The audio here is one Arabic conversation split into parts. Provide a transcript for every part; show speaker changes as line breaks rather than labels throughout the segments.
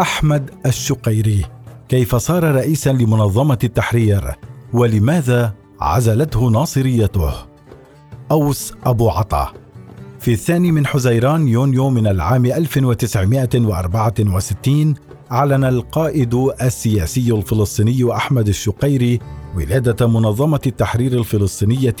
أحمد الشقيري. كيف صار رئيسا لمنظمة التحرير؟ ولماذا عزلته ناصريته؟ أوس أبو عطا. في الثاني من حزيران يونيو من العام 1964 أعلن القائد السياسي الفلسطيني أحمد الشقيري ولادة منظمة التحرير الفلسطينية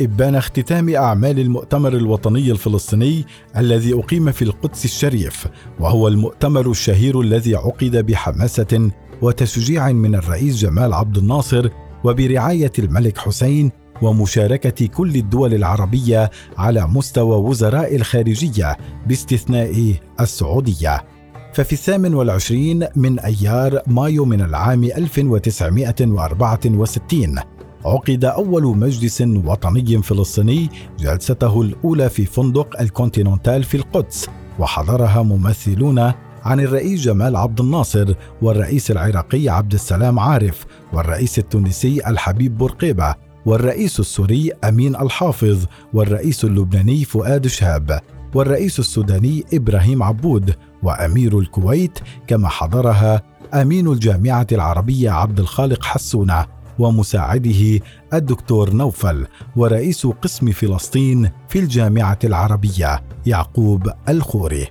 إبان اختتام أعمال المؤتمر الوطني الفلسطيني الذي أقيم في القدس الشريف وهو المؤتمر الشهير الذي عقد بحماسة وتشجيع من الرئيس جمال عبد الناصر وبرعاية الملك حسين ومشاركة كل الدول العربية على مستوى وزراء الخارجية باستثناء السعودية. ففي الثامن والعشرين من أيار مايو من العام 1964 عقد أول مجلس وطني فلسطيني جلسته الأولى في فندق الكونتيننتال في القدس وحضرها ممثلون عن الرئيس جمال عبد الناصر والرئيس العراقي عبد السلام عارف والرئيس التونسي الحبيب بورقيبة والرئيس السوري أمين الحافظ والرئيس اللبناني فؤاد شهاب والرئيس السوداني إبراهيم عبود وأمير الكويت كما حضرها أمين الجامعة العربية عبد الخالق حسونة. ومساعده الدكتور نوفل ورئيس قسم فلسطين في الجامعة العربية يعقوب الخوري.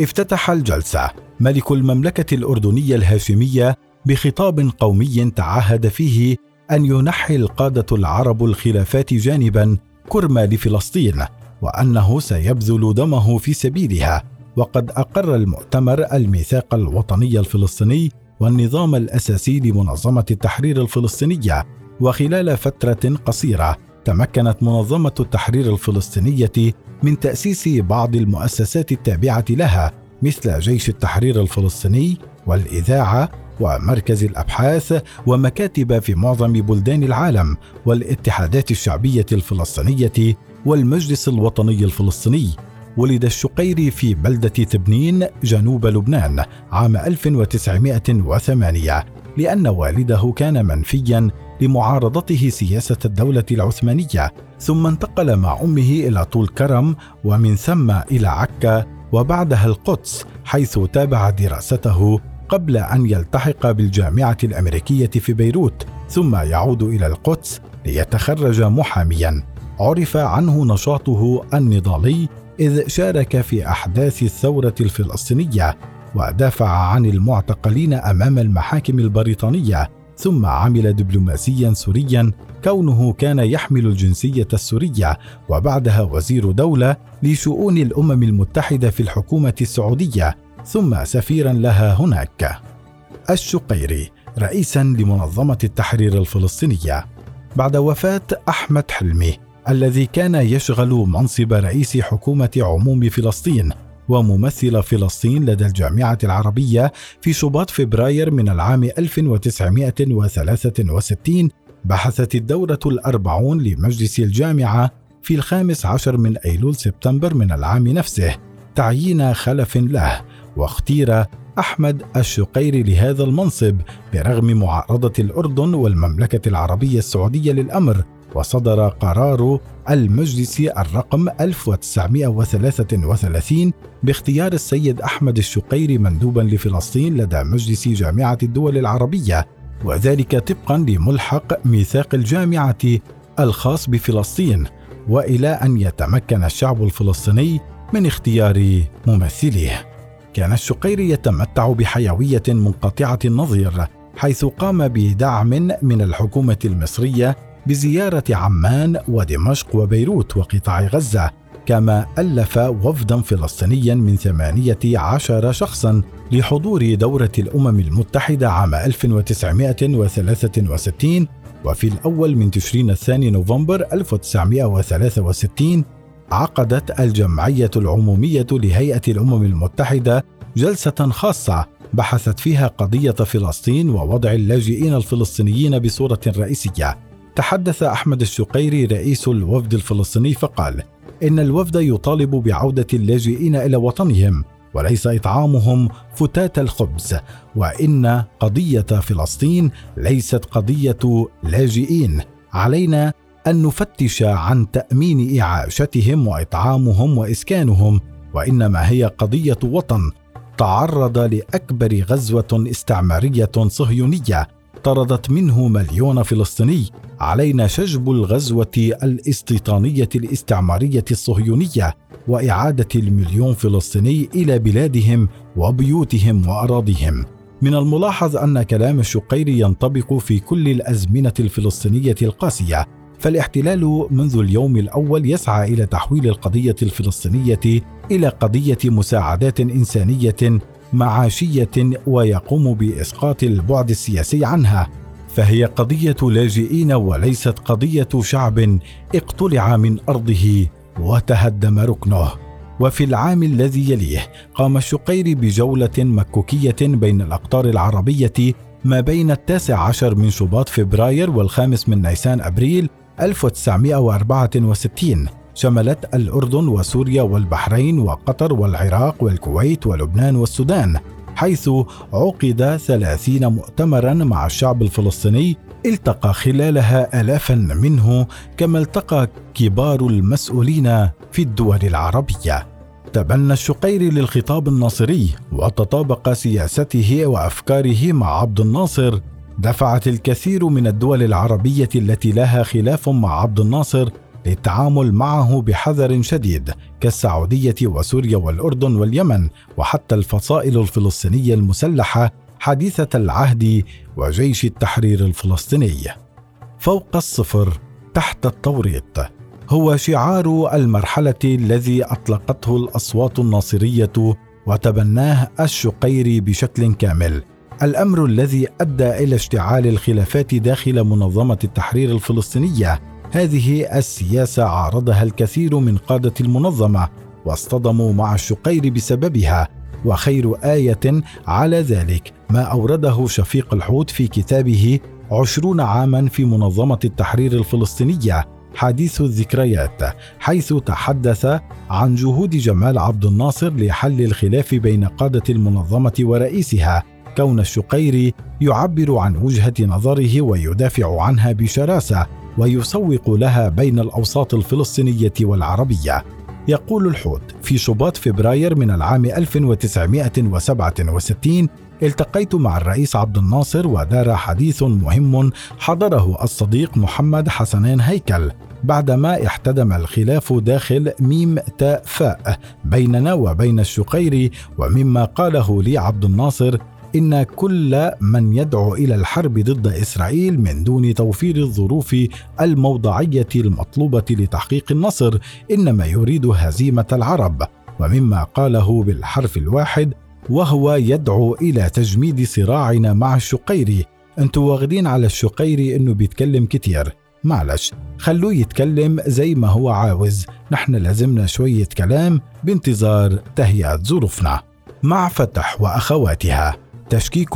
افتتح الجلسة ملك المملكة الأردنية الهاشمية بخطاب قومي تعهد فيه أن ينحي القادة العرب الخلافات جانبا كرما لفلسطين وأنه سيبذل دمه في سبيلها وقد أقر المؤتمر الميثاق الوطني الفلسطيني والنظام الأساسي لمنظمة التحرير الفلسطينية. وخلال فترة قصيرة تمكنت منظمة التحرير الفلسطينية من تأسيس بعض المؤسسات التابعة لها مثل جيش التحرير الفلسطيني والإذاعة ومركز الأبحاث ومكاتب في معظم بلدان العالم والاتحادات الشعبية الفلسطينية والمجلس الوطني الفلسطيني. ولد الشقيري في بلدة تبنين جنوب لبنان عام 1908 لأن والده كان منفيا لمعارضته سياسة الدولة العثمانية ثم انتقل مع أمه إلى طول كرم ومن ثم إلى عكا وبعدها القدس حيث تابع دراسته قبل أن يلتحق بالجامعة الأمريكية في بيروت ثم يعود إلى القدس ليتخرج محاميا. عرف عنه نشاطه النضالي إذ شارك في أحداث الثورة الفلسطينية ودافع عن المعتقلين أمام المحاكم البريطانية ثم عمل دبلوماسيا سوريا كونه كان يحمل الجنسية السورية وبعدها وزير دولة لشؤون الأمم المتحدة في الحكومة السعودية ثم سفيرا لها هناك. الشقيري رئيسا لمنظمة التحرير الفلسطينية بعد وفاة أحمد حلمي الذي كان يشغل منصب رئيس حكومة عموم فلسطين وممثل فلسطين لدى الجامعة العربية في شباط فبراير من العام 1963 بحثت الدورة الأربعون لمجلس الجامعة في الخامس عشر من أيلول سبتمبر من العام نفسه تعيين خلف له واختير أحمد الشقيري لهذا المنصب برغم معارضة الأردن والمملكة العربية السعودية للأمر وصدر قرار المجلس الرقم 1933 باختيار السيد أحمد الشقيري مندوبا لفلسطين لدى مجلس جامعة الدول العربية وذلك طبقا لملحق ميثاق الجامعة الخاص بفلسطين وإلى أن يتمكن الشعب الفلسطيني من اختيار ممثليه. كان الشقيري يتمتع بحيوية منقطعة النظير حيث قام بدعم من الحكومة المصرية بزيارة عمان ودمشق وبيروت وقطاع غزة كما ألف وفدا فلسطينيا من ثمانية عشر شخصا لحضور دورة الأمم المتحدة عام 1963 وفي الأول من تشرين الثاني نوفمبر 1963 عقدت الجمعية العمومية لهيئة الأمم المتحدة جلسة خاصة بحثت فيها قضية فلسطين ووضع اللاجئين الفلسطينيين بصورة رئيسية. تحدث أحمد الشقيري رئيس الوفد الفلسطيني فقال: إن الوفد يطالب بعودة اللاجئين إلى وطنهم وليس إطعامهم فتات الخبز، وإن قضية فلسطين ليست قضية لاجئين، علينا أن نفتش عن تأمين إعاشتهم وإطعامهم وإسكانهم وإنما هي قضية وطن تعرض لأكبر غزوة استعمارية صهيونية طردت منه مليون فلسطيني. علينا شجب الغزوة الاستيطانية الاستعمارية الصهيونية وإعادة المليون فلسطيني إلى بلادهم وبيوتهم وأراضيهم. من الملاحظ أن كلام الشقيري ينطبق في كل الأزمنة الفلسطينية القاسية فالاحتلال منذ اليوم الأول يسعى إلى تحويل القضية الفلسطينية إلى قضية مساعدات إنسانية معاشية ويقوم بإسقاط البعد السياسي عنها. فهي قضية لاجئين وليست قضية شعب اقتلع من أرضه وتهدم ركنه. وفي العام الذي يليه قام الشقيري بجولة مكوكية بين الأقطار العربية ما بين التاسع عشر من شباط فبراير والخامس من نيسان أبريل 1964 شملت الأردن وسوريا والبحرين وقطر والعراق والكويت ولبنان والسودان حيث عقد ثلاثين مؤتمرا مع الشعب الفلسطيني التقى خلالها آلافا منه كما التقى كبار المسؤولين في الدول العربية. تبنى الشقيري للخطاب الناصري وتطابق سياسته وأفكاره مع عبد الناصر دفعت الكثير من الدول العربية التي لها خلاف مع عبد الناصر للتعامل معه بحذر شديد كالسعودية وسوريا والأردن واليمن وحتى الفصائل الفلسطينية المسلحة حديثة العهد وجيش التحرير الفلسطيني. فوق الصفر تحت التوريط هو شعار المرحلة الذي أطلقته الأصوات الناصرية وتبناه الشقيري بشكل كامل. الأمر الذي أدى إلى اشتعال الخلافات داخل منظمة التحرير الفلسطينية. هذه السياسة عارضها الكثير من قادة المنظمة واصطدموا مع الشقير بسببها. وخير آية على ذلك ما أورده شفيق الحوت في كتابه عشرون عاما في منظمة التحرير الفلسطينية حديث الذكريات حيث تحدث عن جهود جمال عبد الناصر لحل الخلاف بين قادة المنظمة ورئيسها. كون الشقيري يعبر عن وجهة نظره ويدافع عنها بشراسة ويسوق لها بين الأوساط الفلسطينية والعربية. يقول الحوت في شباط فبراير من العام 1967 التقيت مع الرئيس عبد الناصر ودار حديث مهم حضره الصديق محمد حسنين هيكل بعدما احتدم الخلاف داخل ميم تاء فاء بيننا وبين الشقيري ومما قاله لي عبد الناصر إن كل من يدعو إلى الحرب ضد إسرائيل من دون توفير الظروف الموضعية المطلوبة لتحقيق النصر إنما يريد هزيمة العرب ومما قاله بالحرف الواحد وهو يدعو إلى تجميد صراعنا مع الشقيري أنتوا واخدين على الشقيري إنه بيتكلم كتير. معلش خلوه يتكلم زي ما هو عاوز. نحن لازمنا شوية كلام بانتظار تهيئة ظروفنا. مع فتح وأخواتها. تشكيك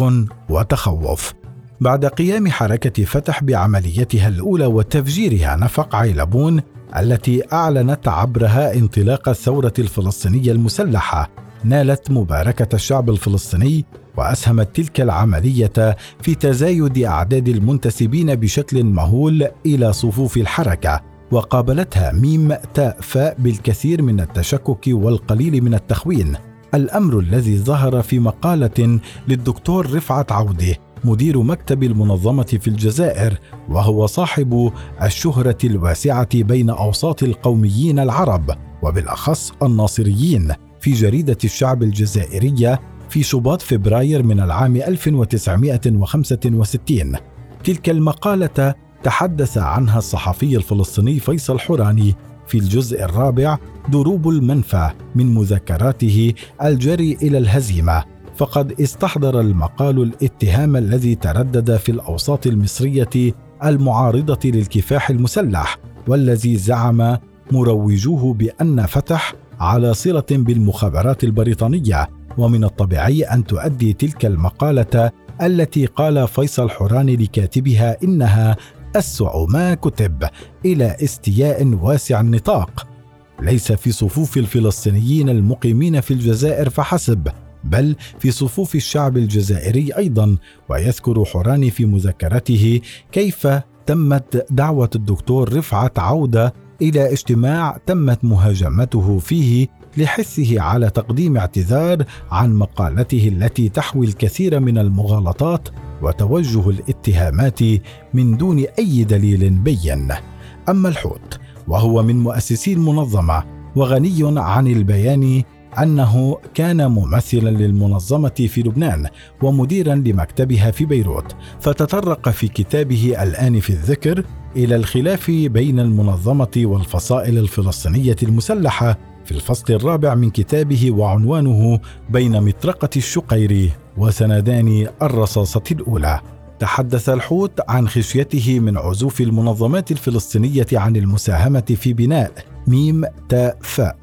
وتخوف. بعد قيام حركة فتح بعمليتها الأولى وتفجيرها نفق عيلبون التي أعلنت عبرها انطلاق الثورة الفلسطينية المسلحة. نالت مباركة الشعب الفلسطيني وأسهمت تلك العملية في تزايد أعداد المنتسبين بشكل مهول إلى صفوف الحركة وقابلتها ميم تاء فاء بالكثير من التشكك والقليل من التخوين. الأمر الذي ظهر في مقالة للدكتور رفعت عودة مدير مكتب المنظمة في الجزائر وهو صاحب الشهرة الواسعة بين أوساط القوميين العرب وبالأخص الناصريين في جريدة الشعب الجزائرية في شباط فبراير من العام 1965 تلك المقالة تحدث عنها الصحفي الفلسطيني فيصل حوراني في الجزء الرابع دروب المنفى من مذكراته الجري إلى الهزيمة. فقد استحضر المقال الاتهام الذي تردد في الأوساط المصرية المعارضة للكفاح المسلح والذي زعم مروجوه بأن فتح على صلة بالمخابرات البريطانية. ومن الطبيعي أن تؤدي تلك المقالة التي قال فيصل حوراني لكاتبها إنها أسوأ ما كتب إلى استياء واسع النطاق. ليس في صفوف الفلسطينيين المقيمين في الجزائر فحسب بل في صفوف الشعب الجزائري أيضا. ويذكر حوراني في مذكرته كيف تمت دعوة الدكتور رفعت عودة إلى اجتماع تمت مهاجمته فيه لحثه على تقديم اعتذار عن مقالته التي تحوي الكثير من المغالطات وتوجه الاتهامات من دون أي دليل بين. أما الحوت وهو من مؤسسي المنظمة وغني عن البيان أنه كان ممثلا للمنظمة في لبنان ومديرا لمكتبها في بيروت فتطرق في كتابه الآن في الذكر إلى الخلاف بين المنظمة والفصائل الفلسطينية المسلحة في الفصل الرابع من كتابه وعنوانه بين مطرقة الشقيري وسندان الرصاصة الأولى. تحدث الحوت عن خشيته من عزوف المنظمات الفلسطينية عن المساهمة في بناء ميم تاء فاء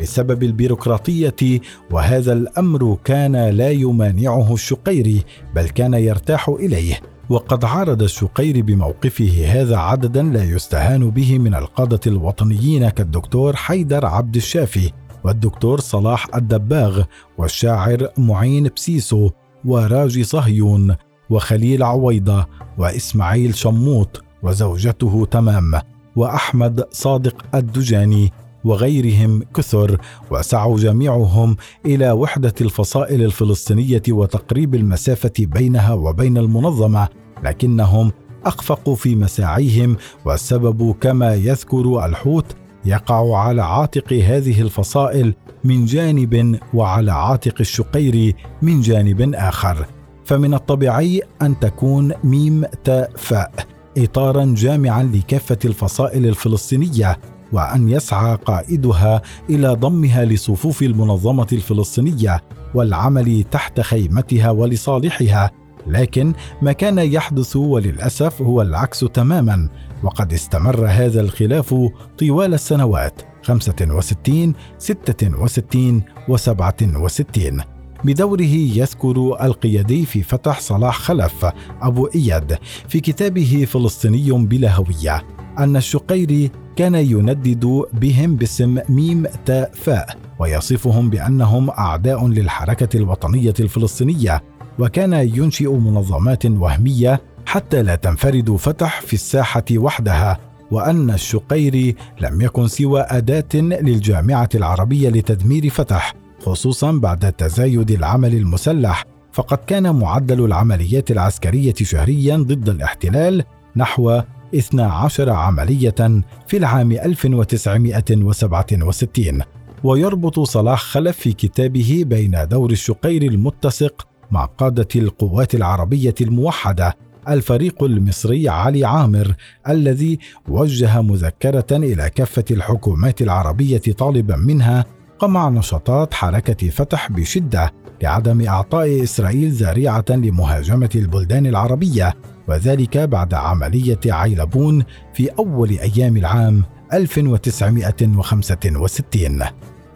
بسبب البيروقراطية وهذا الأمر كان لا يمانعه الشقيري بل كان يرتاح إليه. وقد عارض الشقيري بموقفه هذا عددا لا يستهان به من القادة الوطنيين كالدكتور حيدر عبد الشافي والدكتور صلاح الدباغ والشاعر معين بسيسو وراجي صهيون وخليل عويضة وإسماعيل شموط وزوجته تمام وأحمد صادق الدجاني وغيرهم كثر وسعوا جميعهم إلى وحدة الفصائل الفلسطينية وتقريب المسافة بينها وبين المنظمة لكنهم أخفقوا في مساعيهم والسبب كما يذكر الحوت يقع على عاتق هذه الفصائل من جانب وعلى عاتق الشقير من جانب آخر. فمن الطبيعي أن تكون ميم تاء فاء اطارا جامعا لكافة الفصائل الفلسطينية وأن يسعى قائدها إلى ضمها لصفوف المنظمة الفلسطينية والعمل تحت خيمتها ولصالحها لكن ما كان يحدث وللأسف هو العكس تماما وقد استمر هذا الخلاف طوال السنوات 65 66 و67 بدوره يذكر القيادي في فتح صلاح خلف أبو إياد في كتابه فلسطيني بلا هوية أن الشقيري كان يندد بهم باسم ميم تاء فاء ويصفهم بأنهم أعداء للحركة الوطنية الفلسطينية. وكان ينشئ منظمات وهمية حتى لا تنفرد فتح في الساحة وحدها وأن الشقيري لم يكن سوى أداة للجامعة العربية لتدمير فتح خصوصا بعد تزايد العمل المسلح. فقد كان معدل العمليات العسكرية شهريا ضد الاحتلال نحو 12 عملية في العام 1967 ويربط صلاح خلف في كتابه بين دور الشقير المتسق مع قادة القوات العربية الموحدة الفريق المصري علي عامر الذي وجه مذكرة إلى كافة الحكومات العربية طالبا منها قمع نشاطات حركة فتح بشدة لعدم إعطاء إسرائيل ذريعة لمهاجمة البلدان العربية وذلك بعد عملية عيلبون في أول أيام العام 1965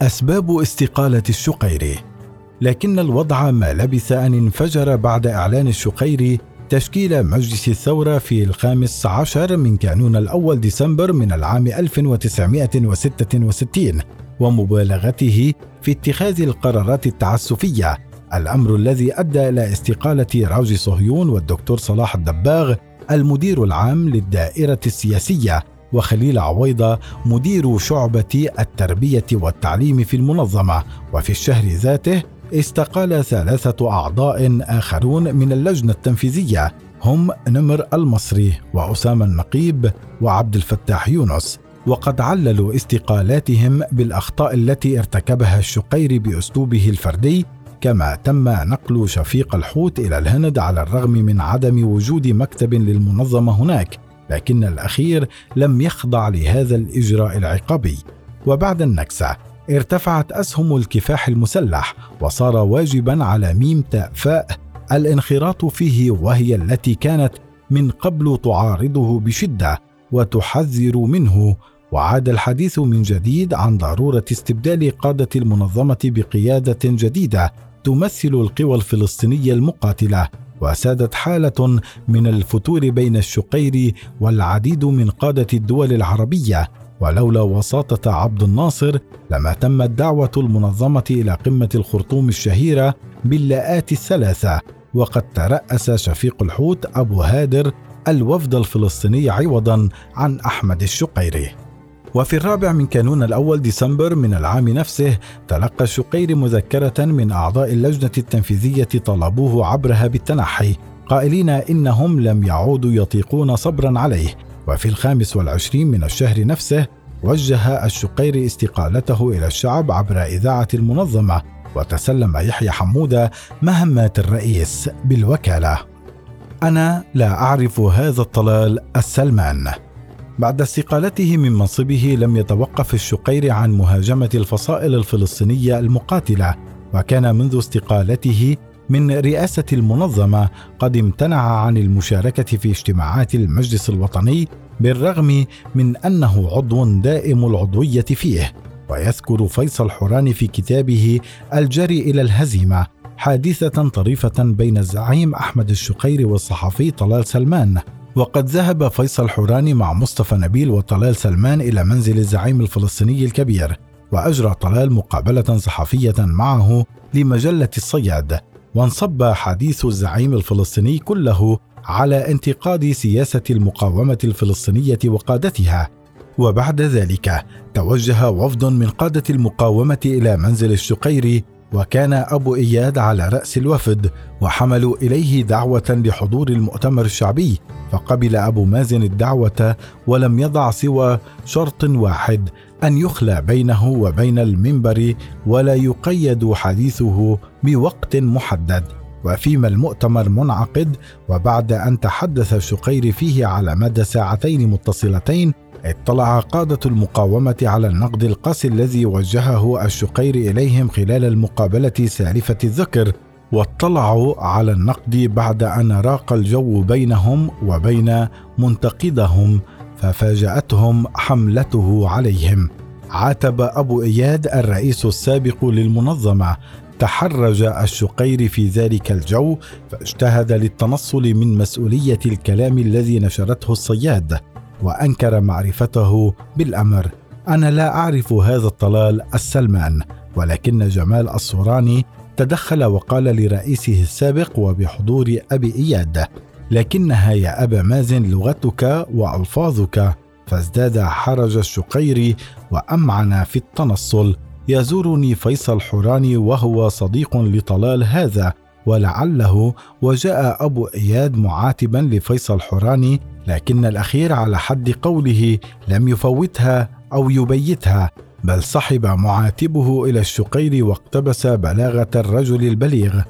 أسباب استقالة الشقيري لكن الوضع ما لبث أن انفجر بعد إعلان الشقيري تشكيل مجلس الثورة في الخامس عشر من كانون الأول ديسمبر من العام 1966 ومبالغته في اتخاذ القرارات التعسفية. الأمر الذي أدى إلى استقالة راجي صهيون والدكتور صلاح الدباغ المدير العام للدائرة السياسية وخليل عويضه مدير شعبة التربية والتعليم في المنظمة. وفي الشهر ذاته استقال ثلاثة أعضاء آخرون من اللجنة التنفيذية. هم نمر المصري وأسامة النقيب وعبد الفتاح يونس. وقد عللوا استقالاتهم بالأخطاء التي ارتكبها الشقيري بأسلوبه الفردي كما تم نقل شفيق الحوت إلى الهند على الرغم من عدم وجود مكتب للمنظمة هناك لكن الأخير لم يخضع لهذا الإجراء العقابي. وبعد النكسة ارتفعت أسهم الكفاح المسلح وصار واجبا على ميم تاء فاء الانخراط فيه وهي التي كانت من قبل تعارضه بشدة وتحذر منه. وعاد الحديث من جديد عن ضرورة استبدال قادة المنظمة بقيادة جديدة تمثل القوى الفلسطينية المقاتلة وسادت حالة من الفتور بين الشقير والعديد من قادة الدول العربية ولولا وساطة عبد الناصر لما تمت دعوة المنظمة إلى قمة الخرطوم الشهيرة باللاءات الثلاثة وقد ترأس شفيق الحوت أبو هادر الوفد الفلسطيني عوضا عن أحمد الشقيري. وفي الرابع من كانون الأول ديسمبر من العام نفسه تلقى الشقير مذكرة من أعضاء اللجنة التنفيذية طلبوه عبرها بالتنحي قائلين إنهم لم يعودوا يطيقون صبرا عليه. وفي الخامس والعشرين من الشهر نفسه وجه الشقيري استقالته إلى الشعب عبر إذاعة المنظمة وتسلم يحيى حمودة مهمات الرئيس بالوكالة. أنا لا أعرف هذا الطلال السلمان. بعد استقالته من منصبه لم يتوقف الشقيري عن مهاجمة الفصائل الفلسطينية المقاتلة وكان منذ استقالته من رئاسة المنظمة قد امتنع عن المشاركة في اجتماعات المجلس الوطني بالرغم من أنه عضو دائم العضوية فيه. ويذكر فيصل حوراني في كتابه الجري إلى الهزيمة حادثة طريفة بين الزعيم أحمد الشقيري والصحفي طلال سلمان. وقد ذهب فيصل حوراني مع مصطفى نبيل وطلال سلمان إلى منزل الزعيم الفلسطيني الكبير وأجرى طلال مقابلة صحفية معه لمجلة الصياد. وانصب حديث الزعيم الفلسطيني كله على انتقاد سياسة المقاومة الفلسطينية وقادتها. وبعد ذلك توجه وفد من قادة المقاومة إلى منزل الشقيري وكان أبو إياد على رأس الوفد وحملوا إليه دعوة لحضور المؤتمر الشعبي فقبل أبو مازن الدعوة ولم يضع سوى شرط واحد أن يخلى بينه وبين المنبر ولا يقيد حديثه بوقت محدد وفيما المؤتمر منعقد وبعد أن تحدث الشقيري فيه على مدى ساعتين متصلتين اطلع قادة المقاومة على النقد القاسي الذي وجهه الشقيري إليهم خلال المقابلة سالفة الذكر واطلعوا على النقد بعد أن راق الجو بينهم وبين منتقدهم ففاجأتهم حملته عليهم. عاتب أبو إياد الرئيس السابق للمنظمة. تحرج الشقير في ذلك الجو فاجتهد للتنصل من مسؤولية الكلام الذي نشرته الصياد وأنكر معرفته بالأمر. أنا لا أعرف هذا الطلال السلمان ولكن جمال الصوراني تدخل وقال لرئيسه السابق وبحضور أبي إياد لكنها يا أبا مازن لغتك وألفاظك. فازداد حرج الشقيري وأمعن في التنصل. يزورني فيصل حوراني وهو صديق لطلال هذا ولعله وجاء أبو إياد معاتبا لفيصل حوراني لكن الأخير على حد قوله لم يفوتها أو يبيتها بل صحب معاتبه إلى الشقير واقتبس بلاغة الرجل البليغ.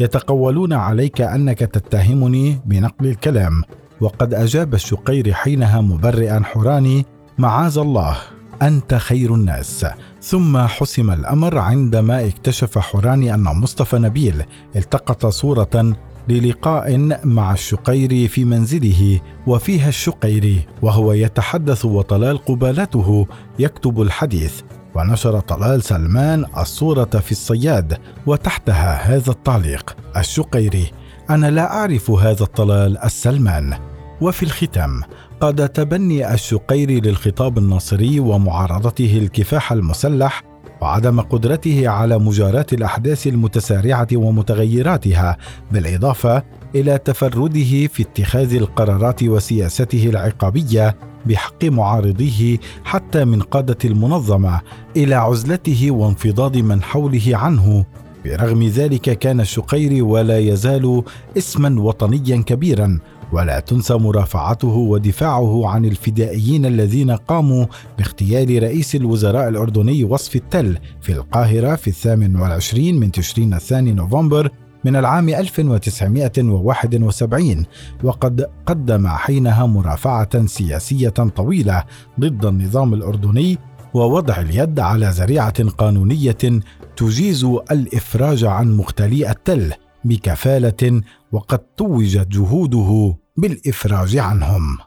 يتقولون عليك أنك تتهمني بنقل الكلام وقد أجاب الشقير حينها مبرئا حوراني معاذ الله أنت خير الناس. ثم حسم الأمر عندما اكتشف حوراني أن مصطفى نبيل التقط صورة للقاء مع الشقيري في منزله وفيها الشقيري وهو يتحدث وطلال قبالته يكتب الحديث. ونشر طلال سلمان الصورة في الصياد وتحتها هذا التعليق الشقيري أنا لا أعرف هذا الطلال السلمان. وفي الختام قاد تبني الشقيري للخطاب الناصري ومعارضته الكفاح المسلح وعدم قدرته على مجاراة الأحداث المتسارعة ومتغيراتها بالإضافة إلى تفرده في اتخاذ القرارات وسياسته العقابية بحق معارضيه حتى من قادة المنظمة إلى عزلته وانفضاض من حوله عنه. برغم ذلك كان الشقيري ولا يزال اسما وطنيا كبيرا ولا تنسى مرافعته ودفاعه عن الفدائيين الذين قاموا باغتيال رئيس الوزراء الأردني وصف التل في القاهرة في الثامن والعشرين من تشرين الثاني نوفمبر من العام 1971 وقد قدم حينها مرافعة سياسية طويلة ضد النظام الأردني ووضع اليد على ذريعة قانونية تجيز الإفراج عن مختلي التل بكفالة وقد توجت جهوده بالإفراج عنهم.